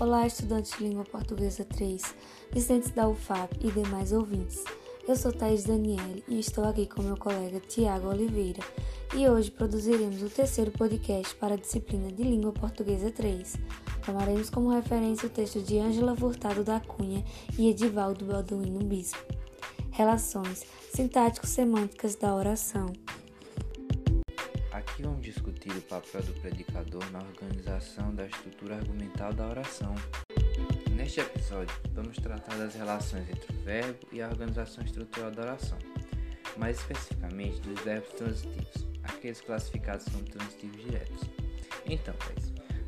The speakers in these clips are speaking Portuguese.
Olá, estudantes de língua portuguesa 3, discentes da UFAP e demais ouvintes. Eu sou Thais Daniele e estou aqui com meu colega Tiago Oliveira e hoje produziremos o terceiro podcast para a disciplina de língua portuguesa 3. Tomaremos como referência o texto de Ângela Furtado da Cunha e Edivaldo Balduino Bispo. Relações sintático-semânticas da oração. Aqui vamos discutir o papel do predicador na organização da estrutura argumental da oração. Neste episódio, vamos tratar das relações entre o verbo e a organização estrutural da oração, mais especificamente dos verbos transitivos, aqueles classificados como transitivos diretos. Então,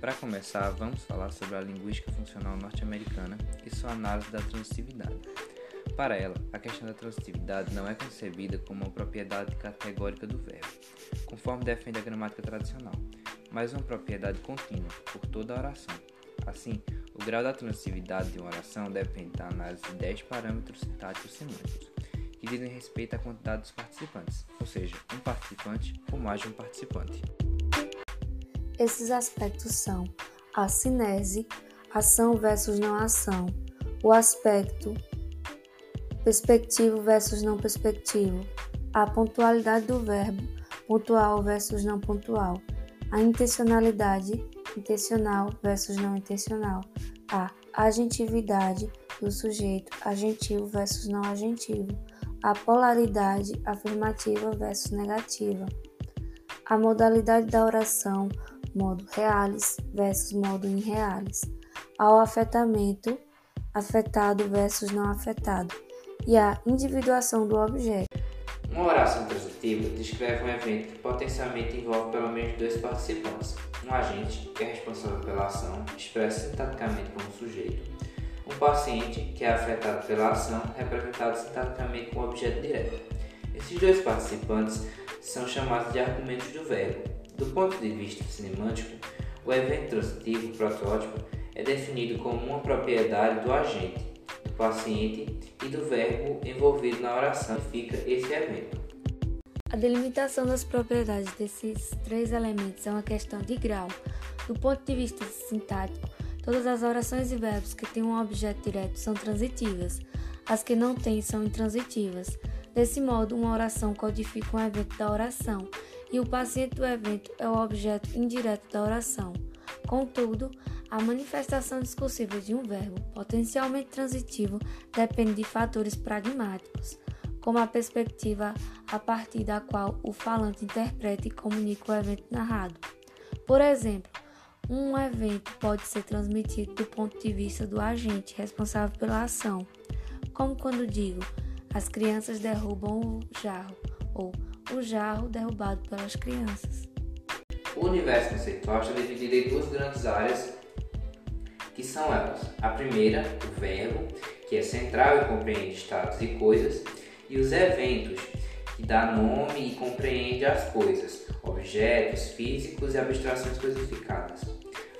para começar, vamos falar sobre a linguística funcional norte-americana e sua análise da transitividade. Para ela, a questão da transitividade não é concebida como uma propriedade categórica do verbo, conforme defende a gramática tradicional, mas uma propriedade contínua por toda a oração. Assim, o grau da transitividade de uma oração depende da análise de 10 parâmetros sintáticos semânticos, que dizem respeito à quantidade dos participantes, ou seja, um participante ou mais de um participante. Esses aspectos são a cinese, ação versus não ação, o aspecto, perspectivo versus não perspectivo, a pontualidade do verbo, pontual versus não pontual, a intencionalidade, intencional versus não intencional, a agentividade do sujeito, agentivo versus não agentivo, a polaridade afirmativa versus negativa, a modalidade da oração, modo reales versus modo irreales, ao afetamento, afetado versus não afetado e a individuação do objeto. Uma oração transitiva descreve um evento que potencialmente envolve pelo menos dois participantes. Um agente, que é responsável pela ação, expressa sintaticamente como sujeito. Um paciente, que é afetado pela ação, representado sintaticamente como objeto direto. Esses dois participantes são chamados de argumentos do verbo. Do ponto de vista semântico, o evento transitivo, protótipo, é definido como uma propriedade do agente, paciente e do verbo envolvido na oração fica esse evento. A delimitação das propriedades desses três elementos é uma questão de grau. Do ponto de vista sintático, todas as orações e verbos que têm um objeto direto são transitivas, as que não têm são intransitivas. Desse modo, uma oração codifica um evento da oração e o paciente do evento é o objeto indireto da oração. Contudo, a manifestação discursiva de um verbo potencialmente transitivo depende de fatores pragmáticos, como a perspectiva a partir da qual o falante interpreta e comunica o evento narrado. Por exemplo, um evento pode ser transmitido do ponto de vista do agente responsável pela ação, como quando digo as crianças derrubam o jarro ou o jarro derrubado pelas crianças. O universo conceitual está dividido em duas grandes áreas que são elas: a primeira, o verbo, que é central e compreende estados e coisas, e os eventos, que dá nome e compreende as coisas, objetos físicos e abstrações codificadas.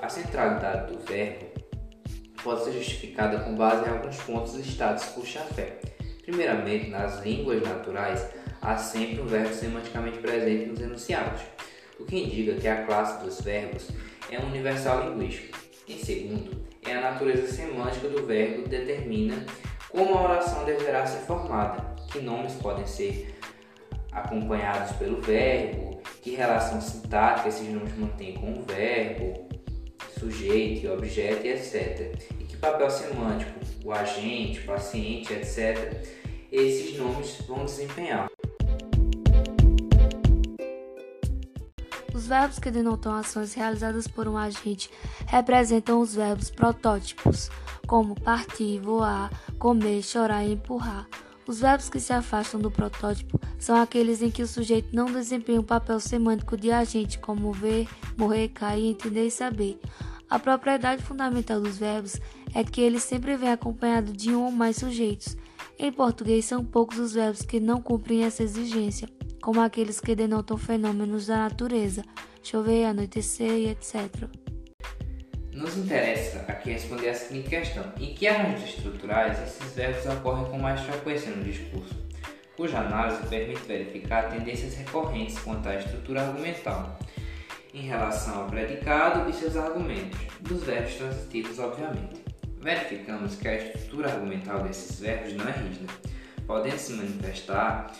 A centralidade do verbo pode ser justificada com base em alguns pontos listados por Chafé. Primeiramente, nas línguas naturais, há sempre um verbo semanticamente presente nos enunciados, o que indica que a classe dos verbos é um universal linguístico. Em segundo, é a natureza semântica do verbo que determina como a oração deverá ser formada, que nomes podem ser acompanhados pelo verbo, que relação sintática esses nomes mantêm com o verbo, sujeito e objeto, etc. E que papel semântico o agente, o paciente, etc. esses nomes vão desempenhar. Os verbos que denotam ações realizadas por um agente representam os verbos protótipos, como partir, voar, comer, chorar e empurrar. Os verbos que se afastam do protótipo são aqueles em que o sujeito não desempenha um papel semântico de agente, como ver, morrer, cair, entender e saber. A propriedade fundamental dos verbos é que eles sempre vêm acompanhados de um ou mais sujeitos. Em português, são poucos os verbos que não cumprem essa exigência como aqueles que denotam fenômenos da natureza, chover, anoitecer e etc. Nos interessa aqui responder a seguinte questão: em que arranjos estruturais esses verbos ocorrem com mais frequência no discurso? Cuja análise permite verificar tendências recorrentes quanto à estrutura argumental. em relação ao predicado e seus argumentos, dos verbos transitivos, obviamente. Verificamos que a estrutura argumental desses verbos não é rígida, podendo se manifestar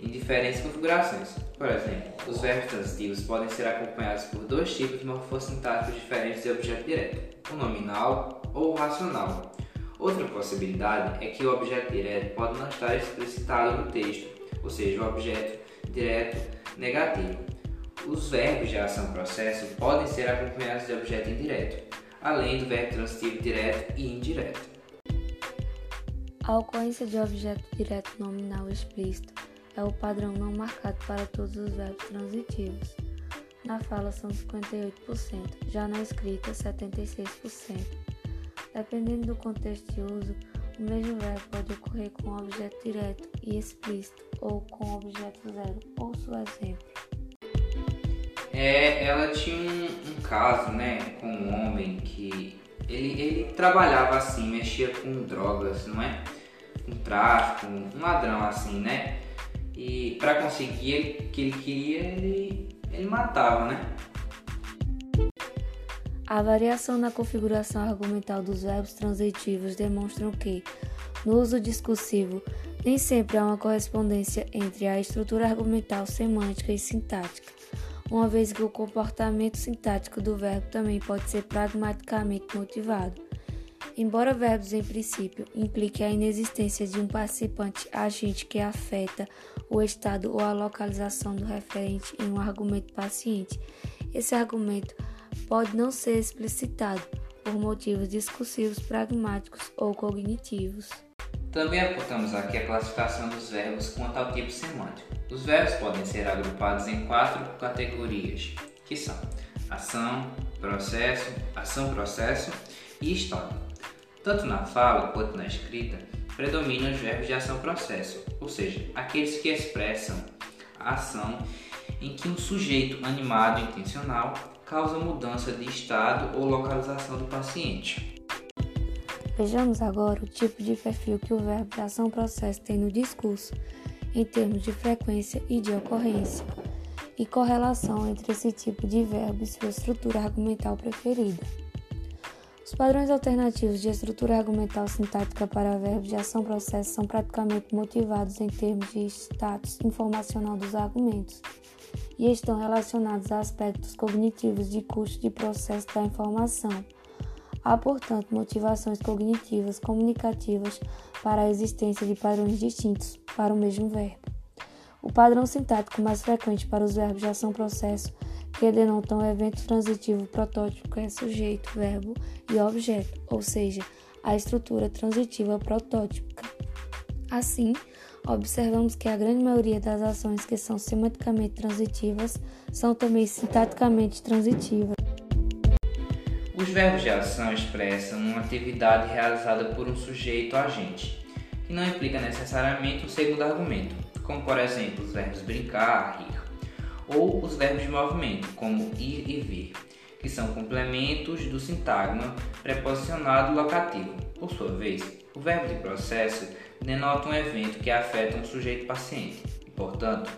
em diferentes configurações. Por exemplo, os verbos transitivos podem ser acompanhados por dois tipos morfossintáticos diferentes de objeto direto, o nominal ou o racional. Outra possibilidade é que o objeto direto pode não estar explicitado no texto, ou seja, o objeto direto negativo. Os verbos de ação-processo podem ser acompanhados de objeto indireto, além do verbo transitivo direto e indireto. A ocorrência de objeto direto nominal explícito é o padrão não marcado para todos os verbos transitivos. Na fala são 58%, já na escrita 76%. Dependendo do contexto de uso, o mesmo verbo pode ocorrer com objeto direto e explícito ou com objeto zero. Ouça o exemplo. É, ela tinha um, um, caso, né, com um homem que ele, ele trabalhava assim, mexia com drogas, não é? Um tráfico, um ladrão assim, né? E para conseguir o que ele queria, ele, ele matava, né? A variação na configuração argumental dos verbos transitivos demonstram que, no uso discursivo, nem sempre há uma correspondência entre a estrutura argumental semântica e sintática, uma vez que o comportamento sintático do verbo também pode ser pragmaticamente motivado. Embora verbos em princípio impliquem a inexistência de um participante agente que afeta o estado ou a localização do referente em um argumento paciente, esse argumento pode não ser explicitado por motivos discursivos, pragmáticos ou cognitivos. Também apontamos aqui a classificação dos verbos quanto ao tipo semântico. Os verbos podem ser agrupados em quatro categorias, que são ação, processo, ação-processo e estado. Tanto na fala quanto na escrita, predominam os verbos de ação-processo, ou seja, aqueles que expressam a ação em que um sujeito animado intencional causa mudança de estado ou localização do paciente. Vejamos agora o tipo de perfil que o verbo de ação-processo tem no discurso, em termos de frequência e de ocorrência, e correlação entre esse tipo de verbo e sua estrutura argumental preferida. Os padrões alternativos de estrutura argumental sintática para verbos de ação-processo são praticamente motivados em termos de status informacional dos argumentos e estão relacionados a aspectos cognitivos de custo de processo da informação. Há, portanto, motivações cognitivas comunicativas para a existência de padrões distintos para o mesmo verbo. O padrão sintático mais frequente para os verbos de ação-processo que denotam o evento transitivo protótipo é sujeito, verbo e objeto, ou seja, a estrutura transitiva protótipica. Assim, observamos que a grande maioria das ações que são semanticamente transitivas são também sintaticamente transitivas. Os verbos de ação expressam uma atividade realizada por um sujeito agente, que não implica necessariamente um segundo argumento, como por exemplo os verbos brincar, rir ou os verbos de movimento, como ir e vir, que são complementos do sintagma preposicionado locativo. Por sua vez, o verbo de processo denota um evento que afeta um sujeito paciente portanto,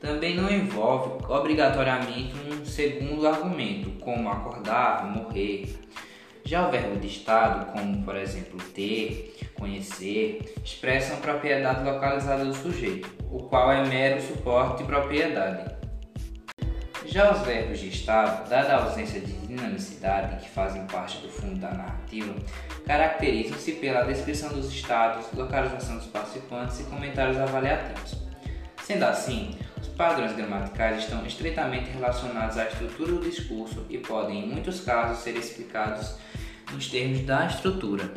também não envolve obrigatoriamente um segundo argumento, como acordar, morrer. Já o verbo de estado, como por exemplo ter, conhecer, expressam propriedade localizada do sujeito, o qual é mero suporte de propriedade. Já os verbos de estado, dada a ausência de dinamicidade que fazem parte do fundo da narrativa, caracterizam-se pela descrição dos estados, localização dos participantes e comentários avaliativos. Sendo assim, os padrões gramaticais estão estreitamente relacionados à estrutura do discurso e podem, em muitos casos, ser explicados nos termos da estrutura.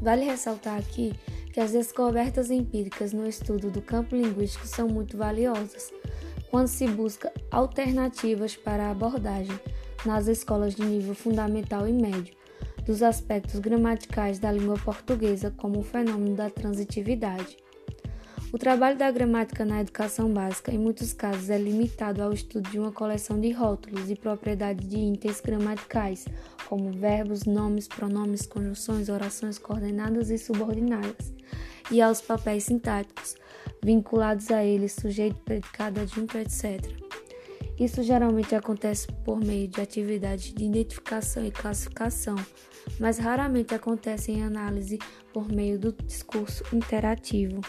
Vale ressaltar aqui que as descobertas empíricas no estudo do campo linguístico são muito valiosas quando se busca alternativas para a abordagem, nas escolas de nível fundamental e médio, dos aspectos gramaticais da língua portuguesa como o fenômeno da transitividade. O trabalho da gramática na educação básica, em muitos casos, é limitado ao estudo de uma coleção de rótulos e propriedades de índices gramaticais, como verbos, nomes, pronomes, conjunções, orações coordenadas e subordinadas, e aos papéis sintáticos, vinculados a eles, sujeito, predicado, adjunto, etc. Isso geralmente acontece por meio de atividades de identificação e classificação, mas raramente acontece em análise por meio do discurso interativo.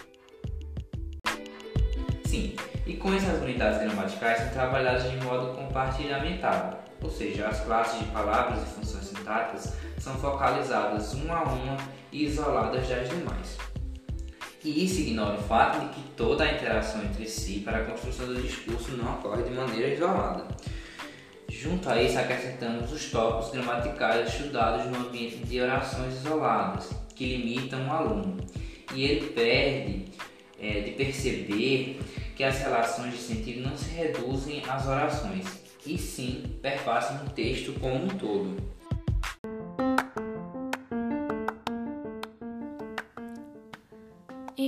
Sim, e com essas unidades gramaticais são trabalhadas de modo compartilhamentado, ou seja, as classes de palavras e funções sintáticas são focalizadas uma a uma e isoladas das demais. E isso ignora o fato de que toda a interação entre si para a construção do discurso não ocorre de maneira isolada. Junto a isso, acrescentamos os tópicos gramaticais estudados no ambiente de orações isoladas, que limitam o aluno. E ele perde é, de perceber que as relações de sentido não se reduzem às orações, e sim perpassam o texto como um todo.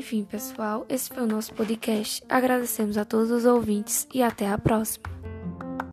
Enfim, pessoal, esse foi o nosso podcast. Agradecemos a todos os ouvintes e até a próxima.